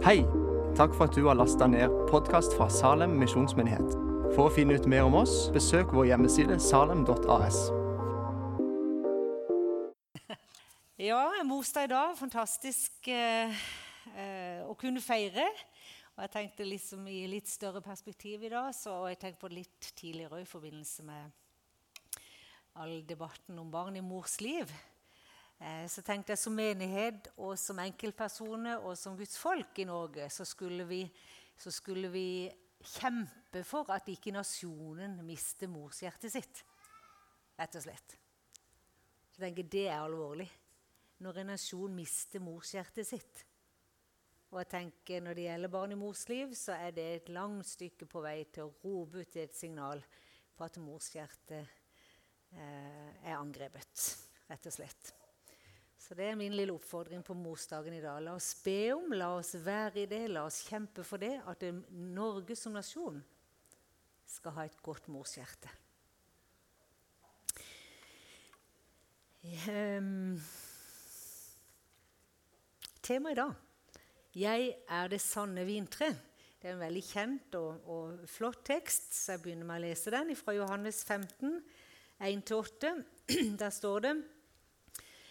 Hei! Takk for at du har lasta ned podkast fra Salem misjonsmyndighet. For å finne ut mer om oss, besøk vår hjemmeside salem.as. Ja, morsdag i dag. Fantastisk eh, eh, å kunne feire. Og jeg tenkte liksom i litt større perspektiv i dag, så jeg tenkte på det litt tidligere i forbindelse med all debatten om barn i mors liv. Eh, så tenkte jeg som menighet og som enkeltpersoner og som Guds folk i Norge, så skulle vi, så skulle vi kjempe for at ikke nasjonen mister morshjertet sitt. Rett og slett. Så jeg tenker Det er alvorlig. Når en nasjon mister morshjertet sitt. Og jeg tenker Når det gjelder barn i mors liv, så er det et langt stykke på vei til å rope ut et signal på at morshjertet eh, er angrepet. Rett og slett. Så det er min lille oppfordring på morsdagen i dag. La oss be om, la oss være i det, la oss kjempe for det, at Norge som nasjon skal ha et godt morshjerte. Um, Temaet i dag Jeg er det sanne vintre. Det er en veldig kjent og, og flott tekst, så jeg begynner med å lese den fra Johannes 15, 1-8. Der står det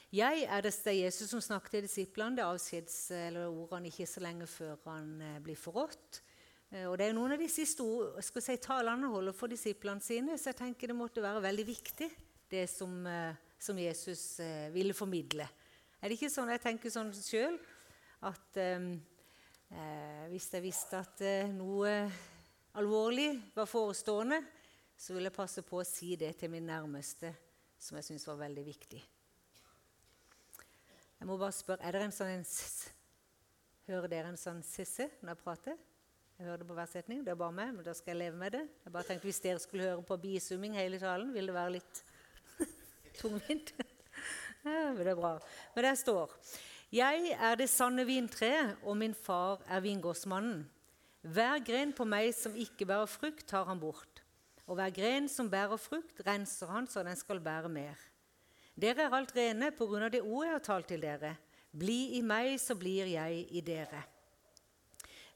jeg er det, er Jesus som snakket til disiplene. Det avskjeds, eller ordene ikke så lenge før han eh, blir forrådt. Eh, og Det er noen av de siste ord, skal si, talene han holder for disiplene sine, så jeg tenker det måtte være veldig viktig, det som, eh, som Jesus ville formidle. Er det ikke sånn jeg tenker sånn sjøl? At eh, hvis jeg visste at noe alvorlig var forestående, så ville jeg passe på å si det til min nærmeste, som jeg syns var veldig viktig. Jeg må bare spørre, er det en sånn en Hører dere en sånn sisse når jeg prater? Jeg hører det på hver setning. Det er bare meg, men da skal jeg leve med det. Jeg bare tenkte Hvis dere skulle høre på bisumming hele talen, ville det være litt tungvint. ja, men det er bra. Men der står Jeg er det sanne vintreet, og min far er vingårdsmannen. Hver gren på meg som ikke bærer frukt, tar han bort. Og hver gren som bærer frukt, renser han så den skal bære mer. Dere er alt rene på grunn av det ordet jeg har talt til dere. Bli i meg, så blir jeg i dere.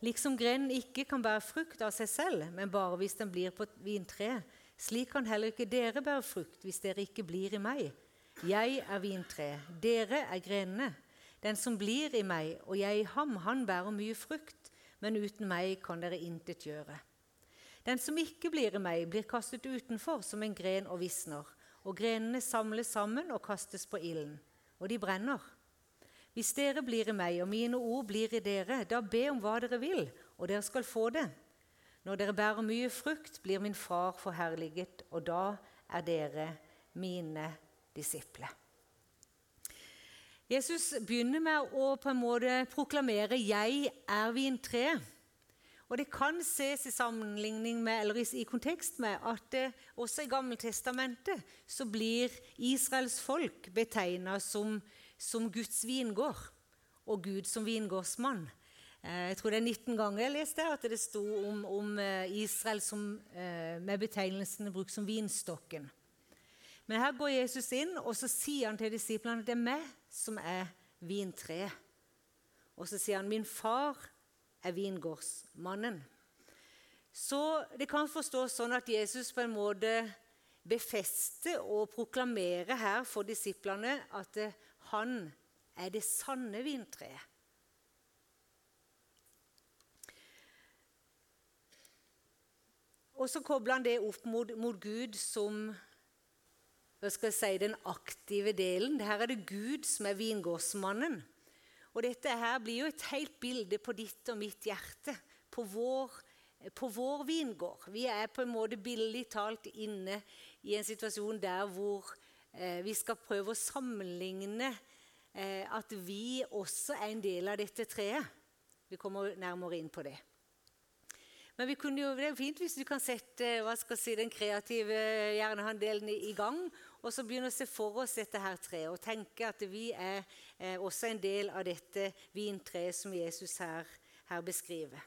Liksom grenen ikke kan bære frukt av seg selv, men bare hvis den blir på et vintre, slik kan heller ikke dere bære frukt hvis dere ikke blir i meg. Jeg er vintreet, dere er grenene. Den som blir i meg og jeg i ham, han bærer mye frukt, men uten meg kan dere intet gjøre. Den som ikke blir i meg, blir kastet utenfor som en gren og visner og grenene samles sammen og kastes på ilden, og de brenner. Hvis dere blir i meg, og mine ord blir i dere, da be om hva dere vil, og dere skal få det. Når dere bærer mye frukt, blir min far forherliget, og da er dere mine disipler. Jesus begynner med å på en måte proklamere 'Jeg er vintreet'. Og Det kan ses i sammenligning med, eller i kontekst med at det, også i Gammeltestamentet så blir Israels folk betegna som, som, Guds vingård og Gud som vingårdsmann. Eh, jeg tror det er 19 ganger jeg leste at det sto om, om eh, Israel som, eh, med betegnelsen brukt som vinstokken. Men her går Jesus inn og så sier han til disiplene at det er meg som er vintreet. Og så sier han min far er vingårdsmannen. Så det kan forstås sånn at Jesus på en måte befester og proklamerer her for disiplene at han er det sanne vintreet. Og så kobler han det opp mot, mot Gud som hva skal jeg si, den aktive delen. Her er det Gud som er vingårdsmannen. Og dette her blir jo et helt bilde på ditt og mitt hjerte, på vår, på vår vingård. Vi er på en måte billig talt inne i en situasjon der hvor eh, vi skal prøve å sammenligne eh, at vi også er en del av dette treet. Vi kommer nærmere inn på det. Men jo, det er fint hvis du kan sette skal si, den kreative hjernehandelen i gang og så begynne å se for oss dette her treet og tenke at vi er eh, også en del av dette vintreet som Jesus her, her beskriver.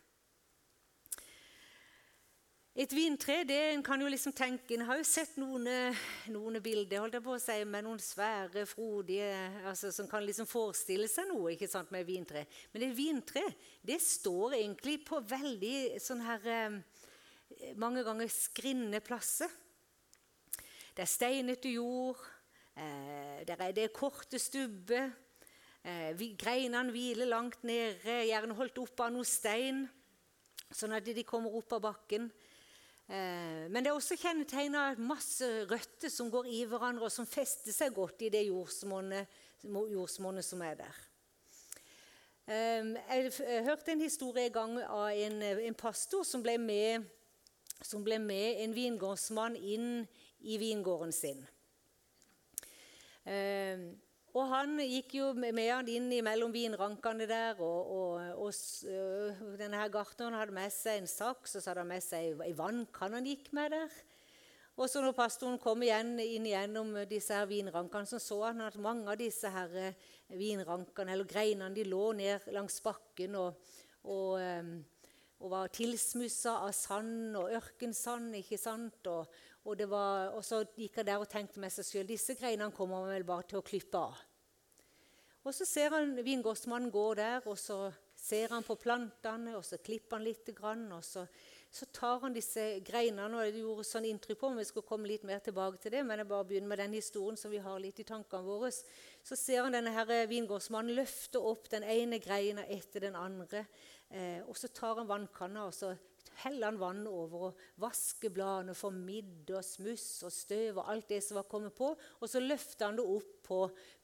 Et vintre det en kan jo liksom tenke En har jo sett noen, noen bilder holdt jeg på å si, med noen svære, frodige altså, Som kan liksom forestille seg noe ikke sant, med vintre. Men et vintre det står egentlig på veldig sånn her eh, Mange ganger skrinne plasser. Det er steinete jord. Eh, der er det korte stubber. Eh, greinene hviler langt nede, gjerne holdt opp av noe stein, sånn at de kommer opp av bakken. Eh, men det er også kjennetegna masse røtter som går i hverandre, og som fester seg godt i det jordsmonnet, som er der. Eh, jeg hørte en historie i gang av en, en pastor som ble, med, som ble med en vingårdsmann inn i vingården sin. Og han gikk jo med han inn mellom vinrankene der. Og, og, og denne her gartneren hadde med seg en saks, og så hadde han med seg ei vannkanne han gikk med der. Og så når pastoren kom igjen, inn gjennom disse her vinrankene, så så han at mange av disse her vinrankene, eller greinene de lå ned langs bakken og, og, og var tilsmussa av sand og ørkensand. ikke sant? Og, og, var, og, så gikk han der og tenkte med seg sjøl disse greinene kommer han vel bare til å klippe av. Og Så ser han vingårdsmannen gå der, og så ser han på plantene, og så klipper han litt. Og så, så tar han disse greinene, og det gjorde sånn inntrykk på meg. Vi skal komme litt mer tilbake til det, men jeg bare begynner med den historien som vi har litt i tankene våre. Så ser han denne her vingårdsmannen løfte opp den ene greina etter den andre. Eh, og så tar han vannkanna og så heller han vann over og vasker bladene for midd og smuss og støv og alt det som var kommet på. Og så løfter han det opp på,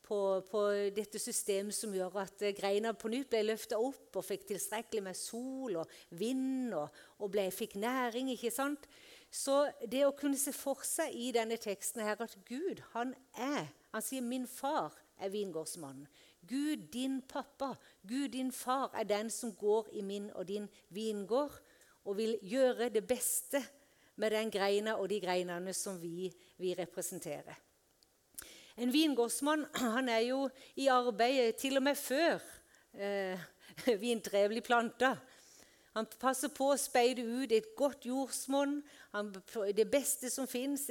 på, på dette systemet som gjør at greina på nytt ble løfta opp og fikk tilstrekkelig med sol og vind og, og ble, fikk næring. ikke sant? Så det å kunne se for seg i denne teksten her at Gud, han er Han sier 'min far er vingårdsmannen'. Gud, din pappa, Gud, din far, er den som går i min og din vingård og vil gjøre det beste med den greina og de greinene som vi, vi representerer. En vingårdsmann han er jo i arbeid til og med før eh, vintreet blir planta. Han passer på å speide ut et godt jordsmonn, det beste som fins.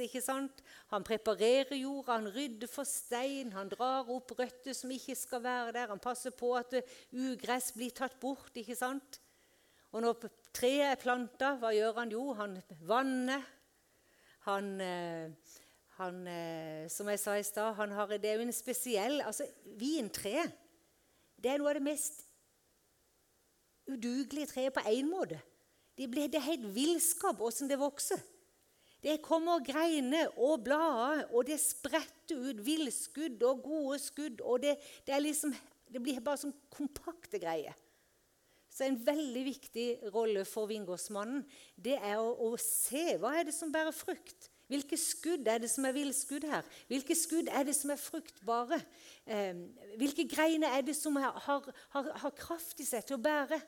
Han preparerer jorda, han rydder for stein, han drar opp røtter som ikke skal være der. Han passer på at ugress blir tatt bort. ikke sant? Og når treet er planta, hva gjør han? Jo, han vanner. Han, eh, han eh, Som jeg sa i stad, det er jo en spesiell altså Vintreet det er noe av det mest udugelige treet på én måte. Det, ble, det er helt villskap åssen det vokser. Det kommer greiner og blader, og det spretter ut villskudd og gode skudd. og det, det, liksom, det blir bare sånn kompakte greier. Så en veldig viktig rolle for vingårdsmannen det er å, å, se hva er det som bærer frukt. Hvilke skudd er det som er villskudd her? Hvilke skudd er det som er fruktbare? Eh, hvilke greiner er det som har, har, har, kraft i seg til å bære?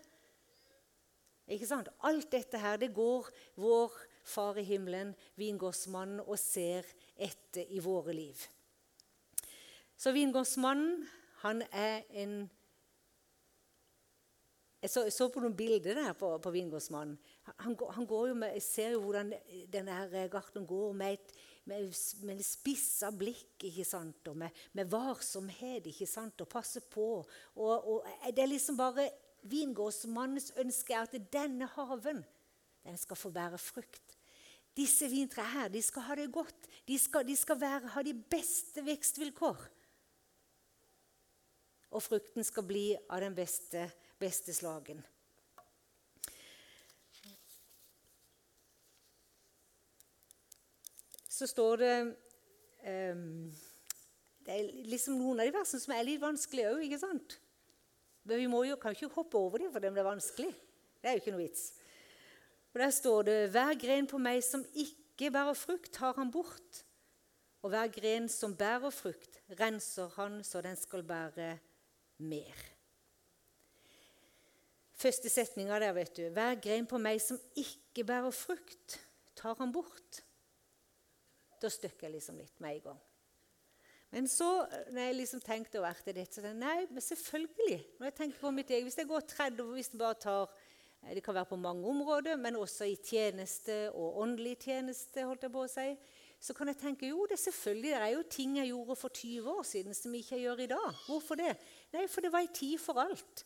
Ikke sant? Alt dette her det går vår Far i himmelen, vingårdsmannen, og ser etter i våre liv. Så vingårdsmannen han er en jeg så, så, på noen bilder der på, på vingårdsmannen. Han, han, går jo med, Jeg ser jo hvordan denne garten gartneren går med et med, med spissa blikk ikke sant? og med, med, varsomhet ikke sant? og passer på. Og, og Det er liksom bare Vingårdsmannens ønske at denne haven den skal få bære frukt. Disse vintrene her, de skal ha det godt. De skal, de skal være, ha de beste vekstvilkår. Og frukten skal bli av den beste beste slagen. Så står det um, Det er liksom noen av de versene som er litt vanskelige òg, ikke sant? Men vi må jo, kan ikke hoppe over dem, for det er vanskelig. Det er jo ikke noe vits. Og Der står det Hver gren på meg som ikke bærer frukt, tar han bort. Og hver gren som bærer frukt, renser han så den skal bære mer. Første setninga der, vet du. Hver grein på meg som ikke bærer frukt, tar han bort. Da støkker jeg liksom litt med en gang. Men så, når jeg liksom tenkte over dette, så tenkte jeg Nei, men selvfølgelig. Når jeg tenker på mitt eget, Hvis jeg går 30 hvis jeg bare tar Det kan være på mange områder, men også i tjeneste og åndelig tjeneste. holdt jeg på å si. Så kan jeg tenke jo, det, er selvfølgelig, det er jo ting jeg gjorde for 20 år siden som jeg ikke gjør i dag. Hvorfor det? Nei, for det var en tid for alt.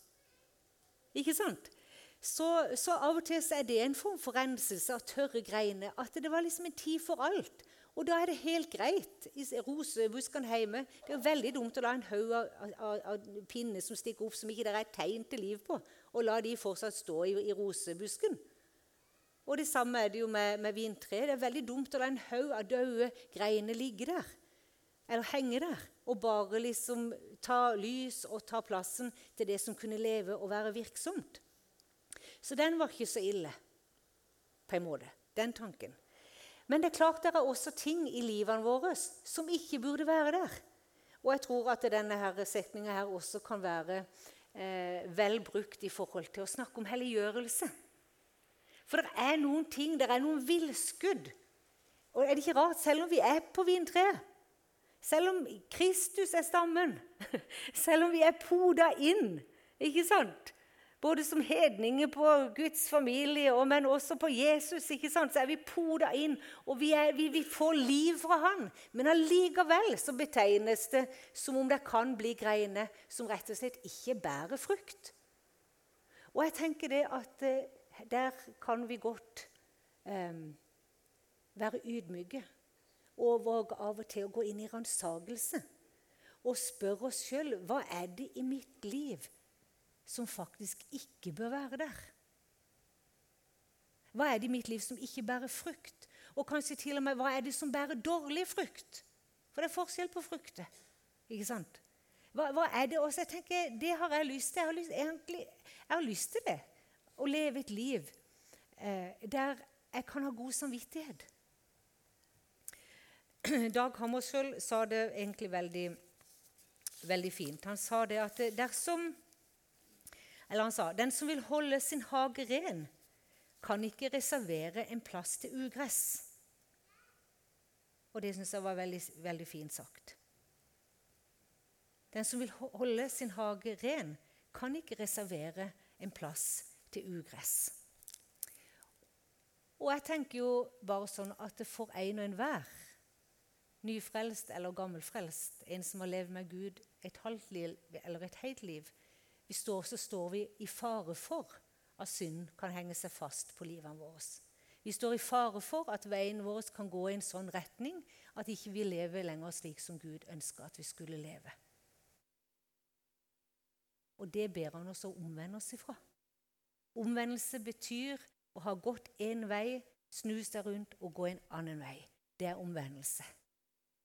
Ikke sant? Så, så, av og til er det en form for renselse av tørre greiner. At det var liksom en tid for alt. Og da er det helt greit i rosebuskene hjemme. Det er veldig dumt å la en haug av, av, av, pinner som stikker opp, som ikke det er et tegn til liv på, og la de fortsatt stå i, i rosebusken. Og Det samme er det jo med, med vintre. Det er veldig dumt å la en haug av døde greiner ligge der. Eller henge der. Og bare liksom ta lys og ta plassen til det som kunne leve og være virksomt. Så den var ikke så ille, på en måte. Den tanken. Men det er klart det er også ting i livene våre som ikke burde være der. Og jeg tror at denne setninga her også kan være eh, vel brukt i forhold til å snakke om helliggjørelse. For det er noen ting, det er noen villskudd. Og er det ikke rart, selv om vi er på vintreet, selv om Kristus er stammen, selv om vi er poda inn, ikke sant? både som hedninger på Guds familie, men også på Jesus. ikke sant? Så er vi poda inn, og vi, er, vi, vi, får liv fra Han. Men allikevel så betegnes det som om det kan bli greiner som rett og slett ikke bærer frukt. Og jeg tenker det at eh, der kan vi godt um, være ydmyke og våge av og til å gå inn i ransakelse og spørre oss sjøl hva er det i mitt liv som faktisk ikke bør være der? Hva er det i mitt liv som ikke bærer frukt? Og kanskje til og med hva er det som bærer dårlig frukt? For det er forskjell på frukter. Ikke sant? Hva, hva er det også? Jeg tenker, Det har jeg lyst til. Jeg har lyst, egentlig, jeg har lyst til det. Å leve et liv eh, der jeg kan ha god samvittighet. Dag Hammarskjöld sa det egentlig veldig, veldig fint. Han sa det at dersom eller han sa den som vil holde sin hage ren, kan ikke reservere en plass til ugress. Og det syns jeg var veldig, veldig fint sagt. Den som vil holde sin hage ren, kan ikke reservere en plass til ugress. Og jeg tenker jo bare sånn at for en og enhver, nyfrelst eller gammelfrelst, en som har levd med Gud et halvt liv eller et helt liv, står, så står vi i fare for at synd kan henge seg fast på livene våre. Vi står i fare for at veien vår kan gå i en sånn retning at ikke vi lever lenger slik som Gud ønsker at vi skulle leve. Og det ber han oss å omvende oss ifra. Omvendelse betyr å ha gått én vei, snu seg rundt og gå en annen vei. Det er omvendelse.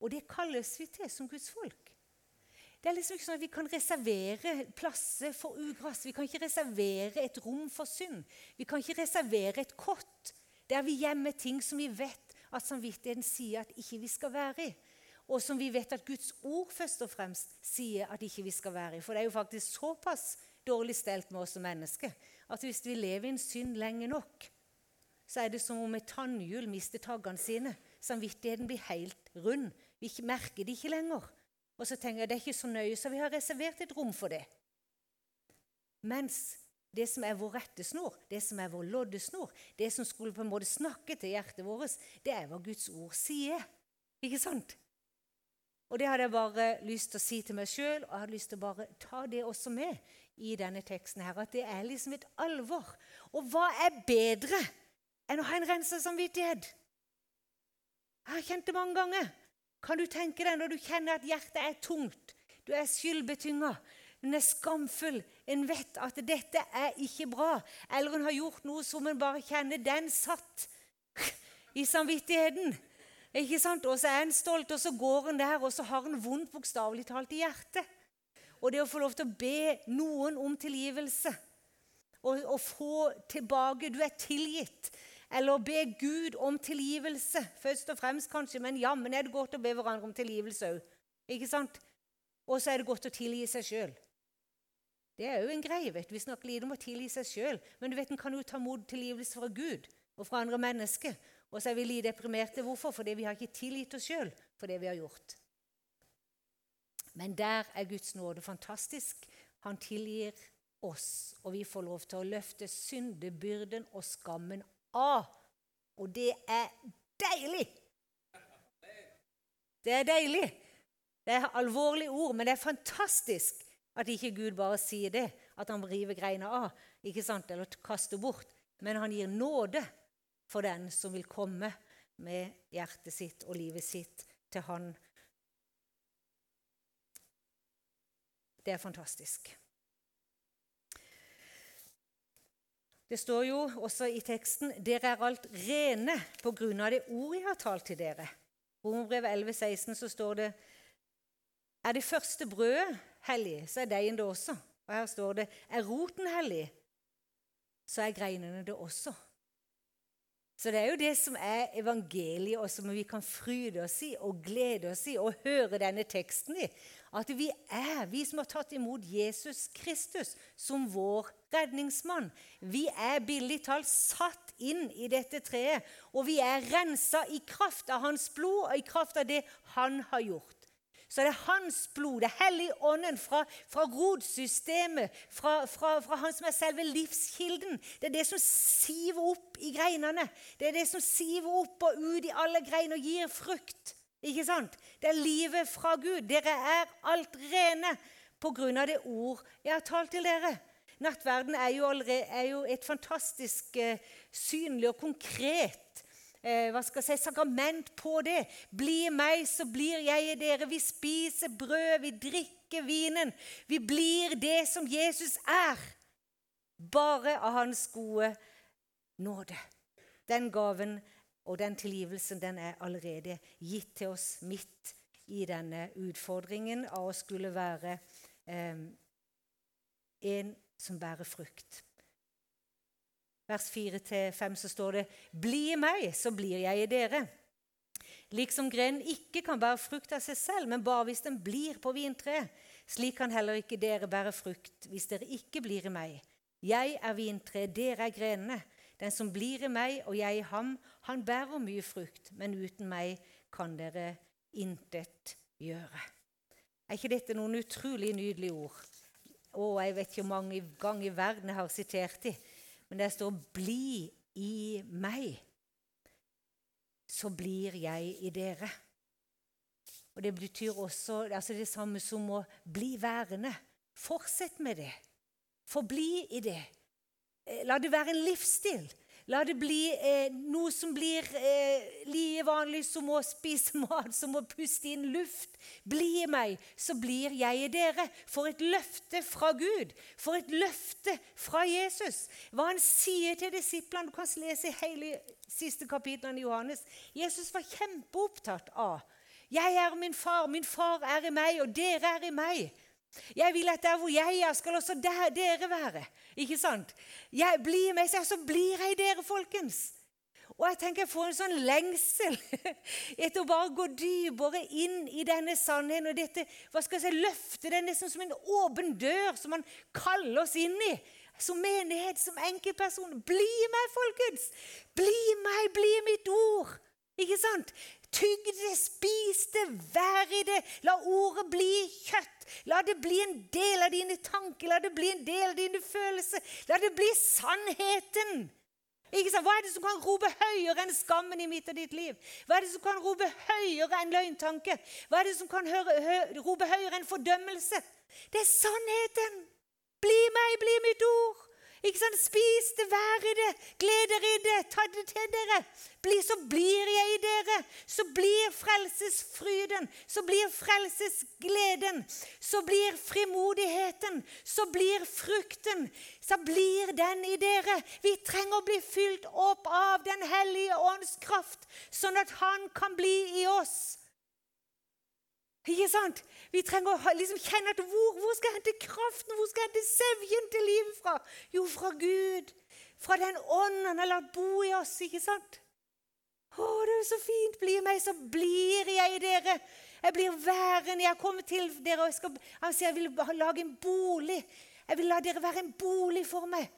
Og det kalles vi til som Guds folk. Det er liksom ikke sånn at Vi kan reservere plasser for ugress. Vi kan ikke reservere et rom for synd. Vi kan ikke reservere et kott der vi gjemmer ting som vi vet at samvittigheten sier at ikke vi skal være i. Og som vi vet at Guds ord først og fremst sier at ikke vi skal være i. For det er jo faktisk såpass dårlig stelt med oss som mennesker at hvis vi lever i en synd lenge nok, så er det som om et tannhjul mister taggene sine. Samvittigheten blir helt rund. Vi merker det ikke lenger. Og så tenker jeg det er ikke så nøye, så vi har reservert et rom for det. Mens det som er vår rettesnor, det som er vår loddesnor, det som skulle på en måte snakke til hjertet vårt, det er hva Guds ord sier. Ikke sant? Og det hadde jeg bare lyst til å si til meg sjøl, og jeg hadde lyst til å bare ta det også med i denne teksten her, at det er liksom et alvor. Og hva er bedre enn å ha en rensa samvittighet? Jeg har kjent det mange ganger. Kan du tenke deg når du kjenner at hjertet er tungt, du er skyldbetynga, en er skamfull, en vet at dette er ikke bra, eller en har gjort noe som en bare kjenner den satt i samvittigheten. Ikke sant? Og så er en stolt, og så går en der, og så har en vondt bokstavelig talt i hjertet. Og det å få lov til å be noen om tilgivelse og, og få tilbake Du er tilgitt. Eller be Gud om tilgivelse, først og fremst kanskje. Men jammen er det godt å be hverandre om tilgivelse òg. Ikke sant? Og så er det godt å tilgi seg sjøl. Det er jo en greie. vet. Vi snakker lite om å tilgi seg sjøl. Men du vet, en kan jo ta imot tilgivelse fra Gud og fra andre mennesker. Og så er vi litt deprimerte. Hvorfor? Fordi vi har ikke tilgitt oss sjøl for det vi har gjort. Men der er Guds nåde fantastisk. Han tilgir oss, og vi får lov til å løfte syndebyrden og skammen av. Og det er deilig! Det er deilig. Det er alvorlige ord, men det er fantastisk at ikke Gud bare sier det, at han river greina av ikke sant, eller kaster bort. Men han gir nåde for den som vil komme med hjertet sitt og livet sitt til han. Det er fantastisk. Det står jo også i teksten 'Dere er alt rene på grunn av det ord jeg har talt til dere'. Romerbrevet 11, 16, så står det Er det første brødet hellig, så er deigen det også. Og her står det Er roten hellig, så er greinene det også. Så det er jo det som er evangeliet, og som vi kan fryde oss i og glede oss i og høre denne teksten i. At vi er, vi som har tatt imot Jesus Kristus som vår redningsmann, vi er billig talt satt inn i dette treet. Og vi er rensa i kraft av hans blod og i kraft av det han har gjort så er det hans blod, det hellige ånden fra, fra rotsystemet, fra, fra, fra, han som er selve livskilden. Det er det som siver opp i greinene. Det er det som siver opp og ut i alle greiner og gir frukt. Ikke sant? Det er livet fra Gud. Dere er alt rene på grunn av det ord jeg har talt til dere. Nattverden er jo, allerede, er jo et fantastisk uh, synlig og konkret eh, hva skal jeg si, sakrament på det. Bli meg, så blir jeg i dere. Vi spiser brød, vi drikker vinen. Vi blir det som Jesus er. Bare av Hans gode nåde. Den gaven og den tilgivelsen den er allerede gitt til oss midt i denne utfordringen av å skulle være eh, en som bærer frukt vers 4-5 så står det:" Bli i meg, så blir jeg i dere. Liksom grenen ikke kan bære frukt av seg selv, men bare hvis den blir på vintreet. Slik kan heller ikke dere bære frukt hvis dere ikke blir i meg. Jeg er vintreet, dere er grenene. Den som blir i meg og jeg i ham, han bærer mye frukt, men uten meg kan dere intet gjøre. Er ikke dette noen utrolig nydelige ord? Å, jeg vet ikke hvor mange ganger i verden jeg har sitert dem. Men det står 'bli i meg', så blir jeg i dere. Og Det betyr også altså det samme som å bli værende. Fortsett med det. Forbli i det. Eh, la det være en livsstil. La det bli eh, noe som blir eh, like vanlig som å spise mat, som å puste inn luft. Bli i meg, så blir jeg i dere. For et løfte fra Gud. For et løfte fra Jesus. Hva han sier til disiplene. Du kan lese hele siste kapitlene i Johannes. Jesus var kjempeopptatt av jeg er min far, min far er i meg, og dere er i meg. Jeg vil at der hvor jeg er, skal også der dere være. Ikke sant? Jeg blir med så blir jeg dere, folkens. Og jeg tenker jeg får en sånn lengsel etter å bare gå dypere inn i denne sannheten. Og dette hva skal jeg si, løfte er nesten som en åpen dør som man kaller oss inn i. Som menighet, som enkeltperson. Bli meg, folkens! Bli meg, bli mitt ord! Ikke sant? Tygg det, spis det, vær i det. La ordet bli kjøtt. La det bli en del av dine tanker, la det bli en del av dine følelser. La det bli sannheten. Hva er det som kan rope høyere enn skammen i midten av ditt liv? Hva er det som kan rope høyere enn løgntanke? Hva er det som kan høre, hø, rope høyere enn fordømmelse? Det er sannheten. Bli meg, bli mitt ord. Ikke sant? Spis det, vær i det, gled dere i det, ta det til dere. Bli, så blir jeg i dere. Så blir frelsesfryden, så blir frelsesgleden, så blir frimodigheten, så blir frukten. Så blir den i dere. Vi trenger å bli fylt opp av Den hellige ånds kraft, sånn at Han kan bli i oss. Ikke sant? Vi trenger å liksom kjenne at hvor, hvor skal jeg hente kraften, hvor skal jeg hente sevjen til livet fra? Jo, fra Gud. Fra den ånden han har latt bo i oss. ikke sant? Å, det er så fint. Bli meg, så blir jeg i dere. Jeg blir værende. Jeg kommer til dere, og skal, han sier jeg vil lage en bolig. Jeg vil la dere være en bolig for meg.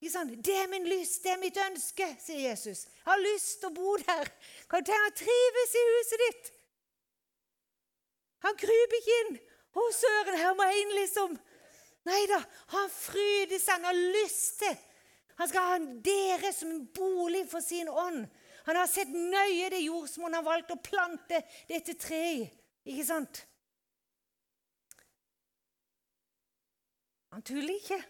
Det er min lyst, det er mitt ønske, sier Jesus. Jeg har lyst til å bo der. Kan du tenke deg å trives i huset ditt? Han kryper ikke inn. 'Å, søren, her må jeg inn', liksom. Nei da, han fryder seg, han har lyst til. Han skal ha dere som en bolig for sin ånd. Han har sett nøye det jordsmonnet han har valgt å plante dette treet i. Ikke sant? Han tuller ikke.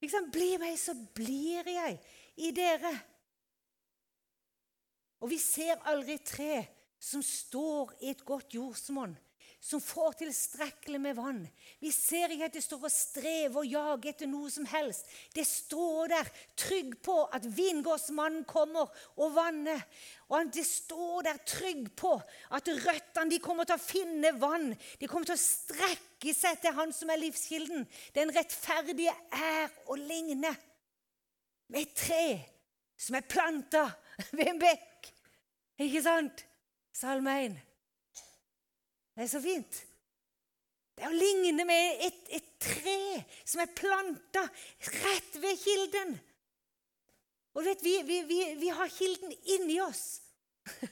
ikke sant? Bli meg, så blir jeg i dere. Og vi ser aldri tre som står i et godt jordsmonn, som får tilstrekkelig med vann. Vi ser ikke at det står og strever og jager etter noe som helst. Det står der trygg på at vingårdsmannen kommer og vanner. Og det står der trygg på at røttene kommer til å finne vann. De kommer til å strekke seg til han som er livskilden. Den rettferdige er å ligne med et tre som er planta ved en bekk. Ikke sant? Salme 1. Det er så fint. Det er å ligne med et, et tre som er planta rett ved kilden. Og du vet, vi, vi, vi, vi har kilden inni oss.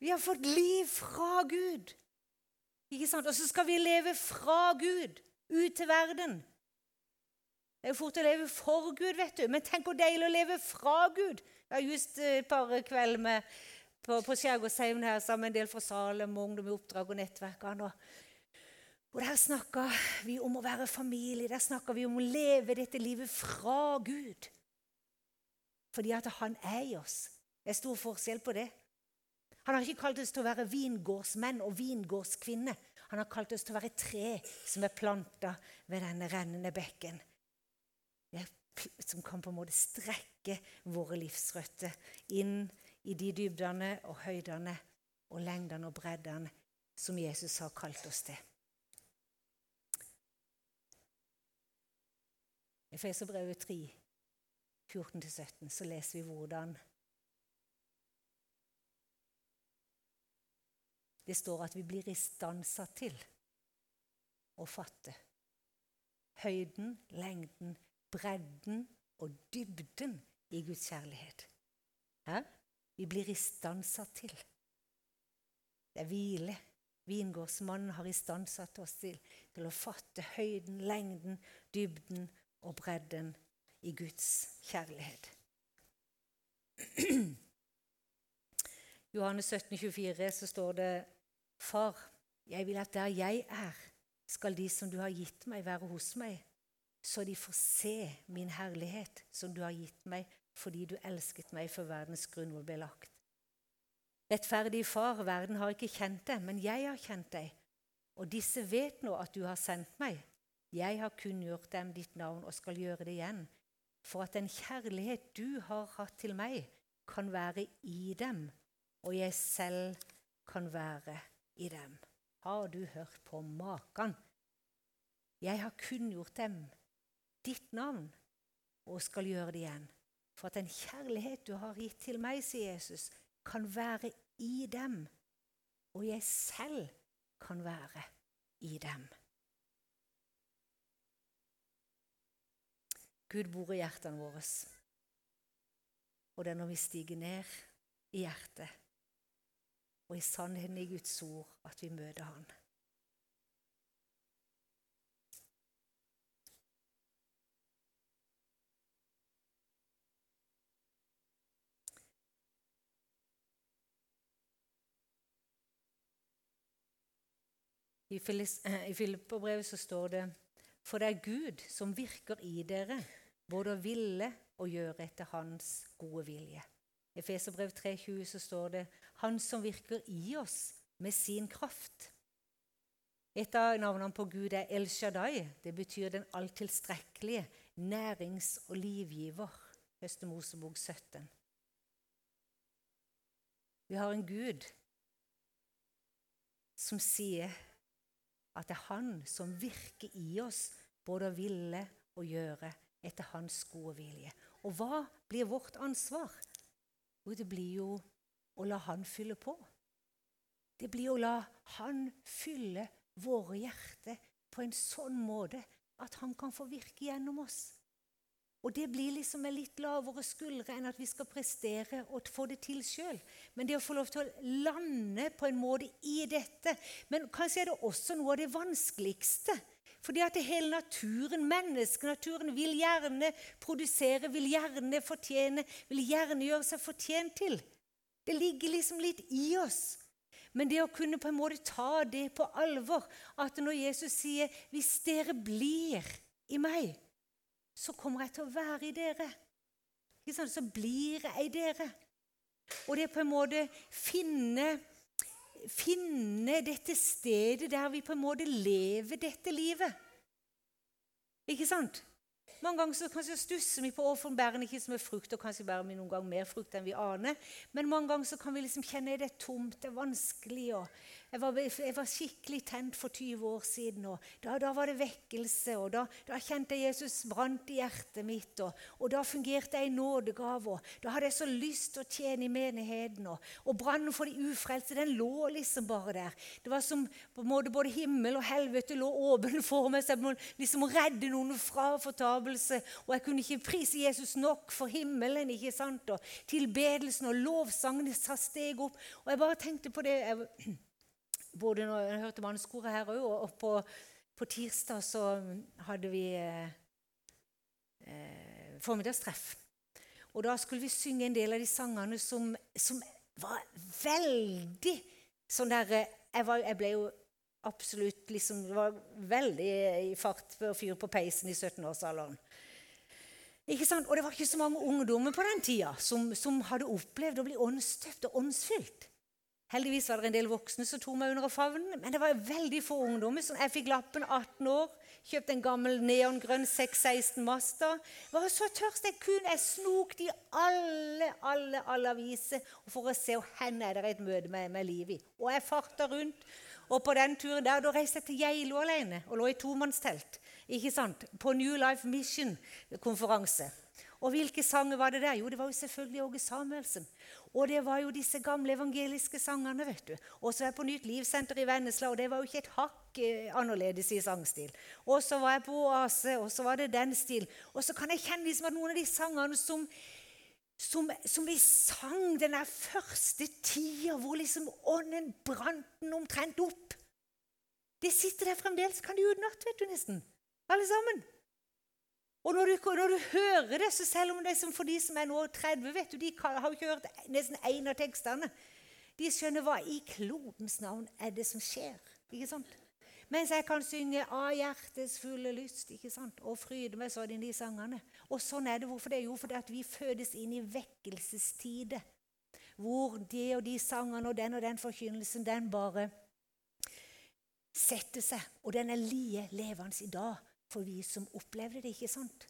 Vi har fått liv fra Gud. Ikke sant? Og så skal vi leve fra Gud ut til verden. Det er jo fort å leve for Gud, vet du. Men tenk hvor deilig å leve fra Gud. Jeg har just et par kvelder med på, på Skjærgårdsheimen her sammen med en del fra Salem, og ungdom i oppdrag og nettverkene. Og, og der snakker vi om å være familie, der snakker vi om å leve dette livet fra Gud. Fordi at han er i oss. Det er stor forskjell på det. Han har ikke kalt oss til å være vingårdsmenn og vingårdskvinner. Han har kalt oss til å være tre som er planta ved denne rennende bekken. Som kan på en måte strekke våre livsrøtter inn i de dybdene og høydene og lengdene og breddene som Jesus har kalt oss til. I Feserbrevet 3, 14-17, så leser vi hvordan Det står at vi blir istansa til å fatte høyden, lengden, bredden og dybden i Guds kjærlighet. Hæ? Vi blir istandsatt til. Det er hvile. Vingårdsmannen har istandsatt oss til, til å fatte høyden, lengden, dybden og bredden i Guds kjærlighet. Johannes 17, 24, så står det Far, jeg vil at der jeg er, skal de som du har gitt meg, være hos meg, så de får se min herlighet som du har gitt meg fordi du elsket meg før verdens grunnvoll ble lagt. Rettferdige Far, verden har ikke kjent deg, men jeg har kjent deg. Og disse vet nå at du har sendt meg. Jeg har kunngjort dem ditt navn og skal gjøre det igjen, for at den kjærlighet du har hatt til meg, kan være i dem, og jeg selv kan være i dem. Har du hørt på maken? Jeg har kunngjort dem ditt navn og skal gjøre det igjen for at den kjærlighet du har gitt til meg, sier Jesus, kan være i dem, og jeg selv kan være i dem. Gud bor i hjertene våre, og det er når vi stiger ned i hjertet og i sannheten i Guds ord at vi møter Han. I eh, Filipperbrevet så står det For det er Gud som virker i dere, både å ville og gjøre etter Hans gode vilje. I Feserbrev 3,20 så står det Han som virker i oss med sin kraft. Et av navnene på Gud er El Shaddai. Det betyr den alltilstrekkelige, nærings- og livgiver. Høste Mosebok 17. Vi har en Gud som sier at det er Han som virker i oss, både å ville og gjøre etter Hans gode vilje. Og hva blir vårt ansvar? Jo, det blir jo å la Han fylle på. Det blir å la Han fylle våre hjerter på en sånn måte at Han kan få virke gjennom oss. Og det blir liksom med litt lavere skuldre enn at vi skal prestere og få det til sjøl. Men det å få lov til å lande på en måte i dette Men kanskje er det også noe av det vanskeligste. Fordi at hele naturen, menneskenaturen, vil gjerne produsere, vil gjerne fortjene, vil gjerne gjøre seg fortjent til. Det ligger liksom litt i oss. Men det å kunne på en måte ta det på alvor, at når Jesus sier 'hvis dere blir i meg', så kommer jeg til å være i dere. Så blir jeg i dere. Og det er på en måte finne, finne dette stedet der vi på en måte lever dette livet. Ikke sant? Mange ganger så kanskje stusser vi på hvorfor bærene ikke som er frukt, og kanskje bærer vi noen gang mer frukt enn vi aner. Men mange ganger så kan vi liksom kjenne at det er tomt, det er vanskelig. og jeg var, jeg var, skikkelig tent for 20 år siden. og Da, da var det vekkelse. og Da, da kjente jeg Jesus brant i hjertet mitt. Og, og Da fungerte jeg i nådegave. Da hadde jeg så lyst til å tjene i menigheten. Og, og brannen for de ufrelste den lå liksom bare der. Det var som på en måte både himmel og helvete lå åpen for meg. så jeg må liksom redde noen fra fortapelse. Og jeg kunne ikke prise Jesus nok for himmelen. ikke sant? Og tilbedelsen og lovsangen sa steg opp. Og jeg bare tenkte på det. Jeg, både når jeg hørte mannskoret her òg, og på, på, tirsdag så hadde vi eh, eh, formiddagstreff. Og da skulle vi synge en del av de sangene som, som var veldig sånn der eh, jeg, var, jeg, ble jo absolutt liksom Det var veldig i fart ved å fyre på peisen i 17-årsalderen. Ikke sant? Og det var ikke så mange ungdommer på den tida som, som hadde opplevd å bli åndsstøpt og åndsfylt. Heldigvis var det en del voksne som tok meg under favnen, men det var veldig få ungdommer. Så jeg fikk lappen 18 år, kjøpte en gammel neongrønn 616 Masta. Var så tørst jeg kunne. Jeg snok i alle, alle, alle aviser for å se hvor er det et møte med, med Livi. Og jeg farta rundt. Og på den turen der, da reiste jeg til Geilo alene og lå i tomannstelt ikke sant? på New Life Mission-konferanse. Og hvilke sanger var det der? Jo, det var jo selvfølgelig Åge Samuelsen. Og det var jo disse gamle evangeliske sangene. vet du. Og så er jeg på Nytt Livssenter i Vennesla, og det var jo ikke et hakk eh, annerledes i sangstil. Og så var jeg på Oase, og så var det den stil. Og så kan jeg kjenne liksom at noen av de sangene som, som, som vi sang den der første tida, hvor liksom ånden brant den omtrent opp Det sitter der fremdeles. Kan de utenat, vet du, nesten. Alle sammen. Og når du, når du, hører det, så selv om det er for de som er nå 30, vet du, de har jo ikke hørt nesten én av tekstene, de skjønner hva i klodens navn er det som skjer. ikke sant? Mens jeg kan synge 'Av hjertets fulle lyst' ikke sant? og fryde meg sånn i sangene. Og sånn er det. Hvorfor det? Jo, fordi at vi fødes inn i vekkelsestider. Hvor de og de sangene og den og den forkynnelsen, den bare setter seg. Og den er lie levende i dag for vi som opplevde det, ikke sant?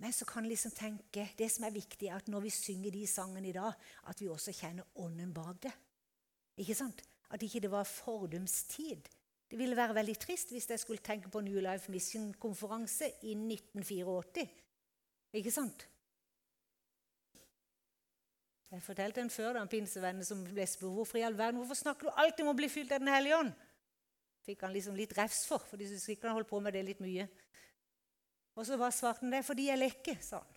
Men så kan liksom tenke, det som er viktig, er at når vi synger de sangene i dag, at vi også kjenner ånden bak det. Ikke sant? At ikke det var fordumstid. Det ville være veldig trist hvis jeg skulle tenke på New Life Mission-konferanse i 1984. Ikke sant? Jeg fortalte en før da, en pinsevenn som ble spurt hvorfor i all verden, hvorfor snakker du alltid om å bli fylt av Den hellige ånd fikk han liksom litt refs for, for de syntes ikke han holdt på med det litt mye. Og så bare svarte han det fordi jeg leker, sa han.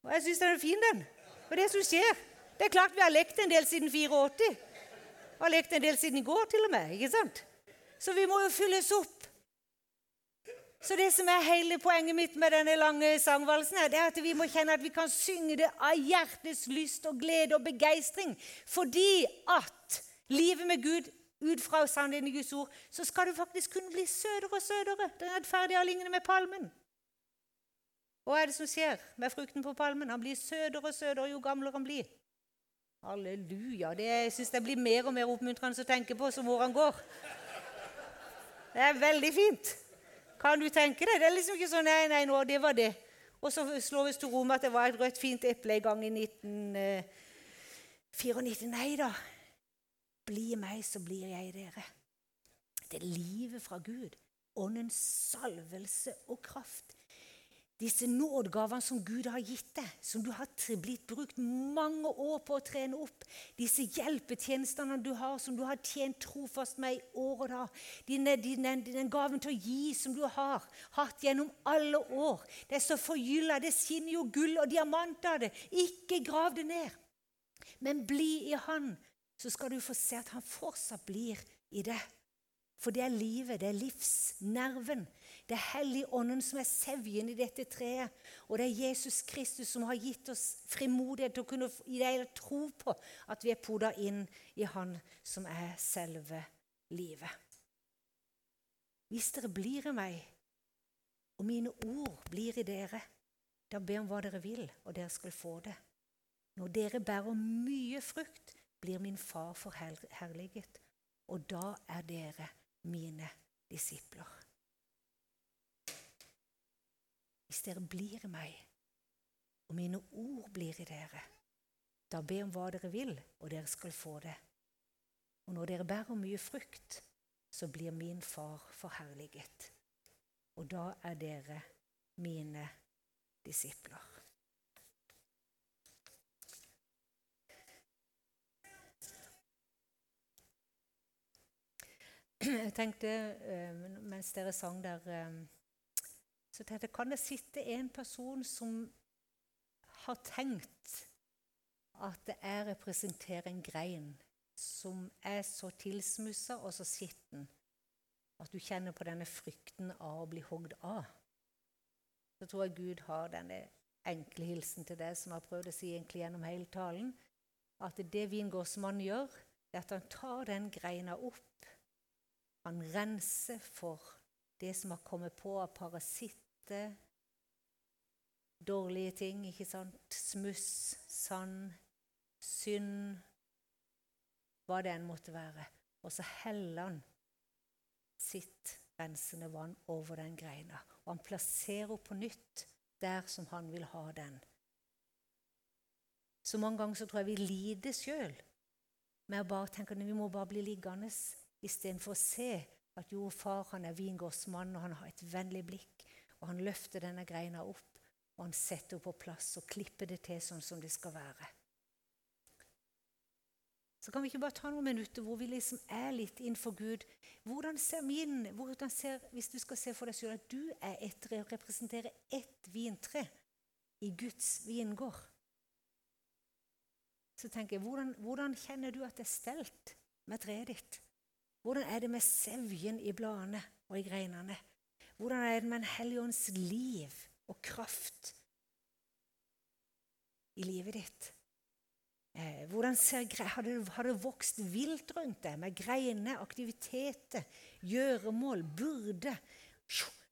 Og jeg syns den er fin, den. Og det som skjer Det er klart vi har lekt en del siden 84. Vi har lekt en del siden i går, til og med. ikke sant? Så vi må jo fylles opp. Så det som er hele poenget mitt med denne lange sangvalsen, er, det er at vi må kjenne at vi kan synge det av hjertets lyst og glede og begeistring. Fordi at livet med Gud ut fra sannheten i Guds ord, så skal du faktisk kunne bli søtere og søtere. Den rettferdige lignende med palmen. Hva er det som skjer med frukten på palmen? Han blir søtere og søtere jo gamlere han blir. Halleluja. Det, syns jeg blir mer og mer oppmuntrende å tenke på som årene går. Det er veldig fint. Kan du tenke deg? Det er liksom ikke sånn Nei, nei, nå, det var det. Og så slår vi til ro med at det var et rødt, fint eple en gang i 1994. Eh, nei da. Bli meg, så blir jeg dere. Det er livet fra Gud. Åndens salvelse og kraft disse nådegavene som Gud har gitt deg, som du har blitt brukt mange år på å trene opp, disse hjelpetjenestene du har, som du har tjent trofast med i år og dag, den gaven til å gi som du har hatt gjennom alle år Det er så forgylla, det skinner jo gull og diamant av det. Ikke grav det ned, men bli i Han så skal du få se at han fortsatt blir i det. For det er livet, det er livsnerven. Det er Helligånden som er sevjen i dette treet. Og det er Jesus Kristus som har gitt oss frimodighet til å kunne i det tro på at vi er poda inn i Han som er selve livet. Hvis dere blir i meg, og mine ord blir i dere, da be om hva dere vil, og dere skal få det. Når dere bærer mye frukt, blir min far forherliget, og da er dere mine disipler. Hvis dere blir i meg, og mine ord blir i dere, da be om hva dere vil, og dere skal få det. Og når dere bærer mye frukt, så blir min far forherliget. Og da er dere mine disipler. Jeg tenkte eh, mens dere sang der eh, så tenkte jeg, Kan det sitte en person som har tenkt at er representerer en grein som er så tilsmussa og så skitten at du kjenner på denne frykten av å bli hogd av? Så tror jeg Gud har denne enkle hilsen til deg, som jeg har prøvd å si egentlig gjennom hele talen. At det vingårdsmannen gjør, er at han tar den greina opp han renser for det som har kommet på av parasitter, dårlige ting, ikke sant? Smuss, sand, synd, hva det enn måtte være. Og så heller han sitt rensende vann over den greina. Og han plasserer på nytt der som han vil ha den. Så mange ganger så tror jeg vi lider sjøl med å bare tenke at vi må bare bli liggende istedenfor å se at jo, far han er vingårdsmann, og han har et vennlig blikk. Og han løfter denne greina opp, og han setter henne på plass og klipper det til sånn som det skal være. Så kan vi ikke bare ta noen minutter hvor vi liksom er litt innenfor Gud. Hvordan ser min, hvordan ser, Hvis du skal se for deg selv at du er et, representerer ett vintre i Guds vingård, så tenker jeg, hvordan, hvordan kjenner du at det er stelt med treet ditt? Hvordan er det med sevjen i bladene og i greinene? Hvordan er det med en helligånds liv og kraft i livet ditt? Eh, hvordan ser, har, det, har det vokst vilt rundt deg med greiner, aktiviteter, gjøremål, byrde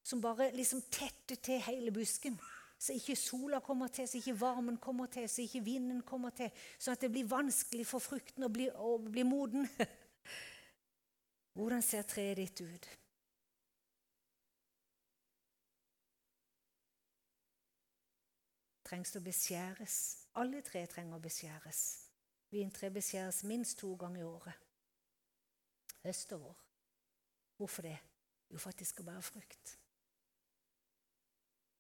som bare liksom tetter til hele busken? Så ikke sola kommer til, så ikke varmen kommer til, så ikke vinden kommer til. Sånn at det blir vanskelig for frukten å bli, å bli moden. Hvordan ser treet ditt ut? Trengs det å beskjæres? Alle tre trenger å beskjæres. Vintre beskjæres minst to ganger i året. Høst og vår. Hvorfor det? Jo, for at de skal bære frukt.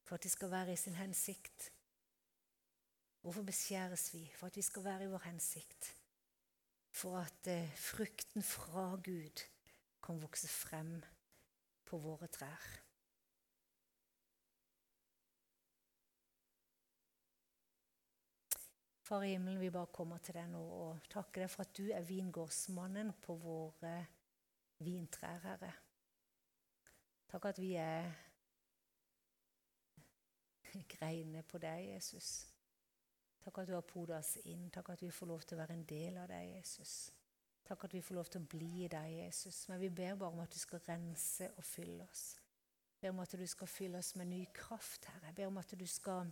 For at de skal være i sin hensikt. Hvorfor beskjæres vi? For at vi skal være i vår hensikt. For at eh, frukten fra Gud kan vokse frem på våre trær. Far i himmelen, vi bare kommer til deg nå og takker deg for at du er vingårdsmannen på våre vintrær, Herre. Takk at vi er greiner på deg, Jesus. Takk at du har podet oss inn. Takk at vi får lov til å være en del av deg, Jesus. Takk at vi får lov til å bli i deg, Jesus. Men vi ber bare om at du skal rense og fylle oss. Jeg ber om at du skal fylle oss med ny kraft, Herre. Jeg ber om at du skal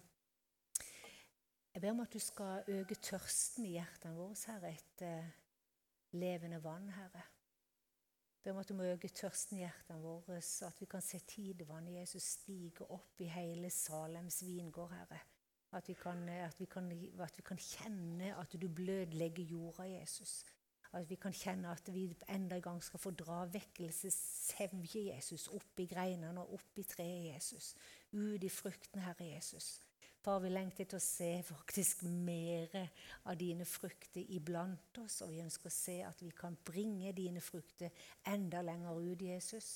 jeg ber om at du skal øke tørsten i hjertene våre, Herre, etter levende vann, Herre. Jeg ber om at du må øke tørsten i hjertene våre, så at vi kan se tidevannet Jesus stige opp i hele Salems vingård, Herre. At vi, kan, at, vi kan, at vi kan kjenne at du blødlegger jorda, Jesus. At vi kan kjenne at vi enda en gang skal få dra vekkelsessevje Jesus opp i greinene og opp i treet Jesus. Ut i frukten, Herre Jesus. Far, vi lengter til å se faktisk mer av dine frukter iblant oss. Og vi ønsker å se at vi kan bringe dine frukter enda lenger ut, Jesus.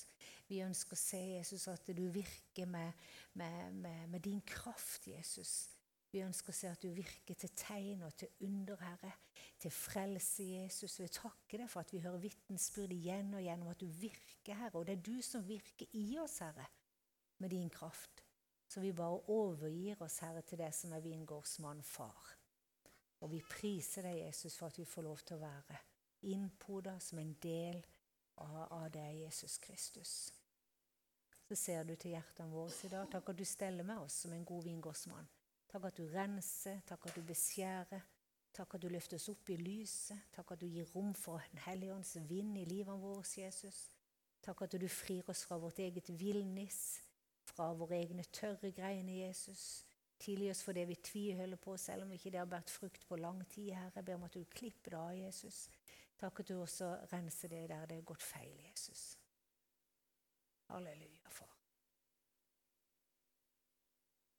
Vi ønsker å se, Jesus, at du virker med, med, med, med din kraft, Jesus Vi ønsker å se at du virker til tegn og til under, Herre. Til frelse, Jesus. Vi takker deg for at vi hører vitnesbyrd igjen og igjen om at du virker, Herre. Og det er du som virker i oss, Herre, med din kraft. Så vi bare overgir oss, Herre, til det som er vingårdsmann far. Og vi priser deg, Jesus, for at vi får lov til å være innpoda som en del av, deg, Jesus Kristus. Så ser du til hjertene våre i dag. Takk at du steller med oss som en god vingårdsmann. Takk at du renser, takk at du beskjærer. Takk at du løftes opp i lyset. Takk at du gir rom for Den hellige ånds vind i livet vårt, Jesus. Takk at du frir oss fra vårt eget villnis, fra våre egne tørre greiene, Jesus. Tilgi oss for det vi tviholder på, selv om ikke det har båret frukt på lang tid. Herre, jeg ber om at du klipper det av, Jesus. Takk at du også renser det der det er gått feil, Jesus. Halleluja, far.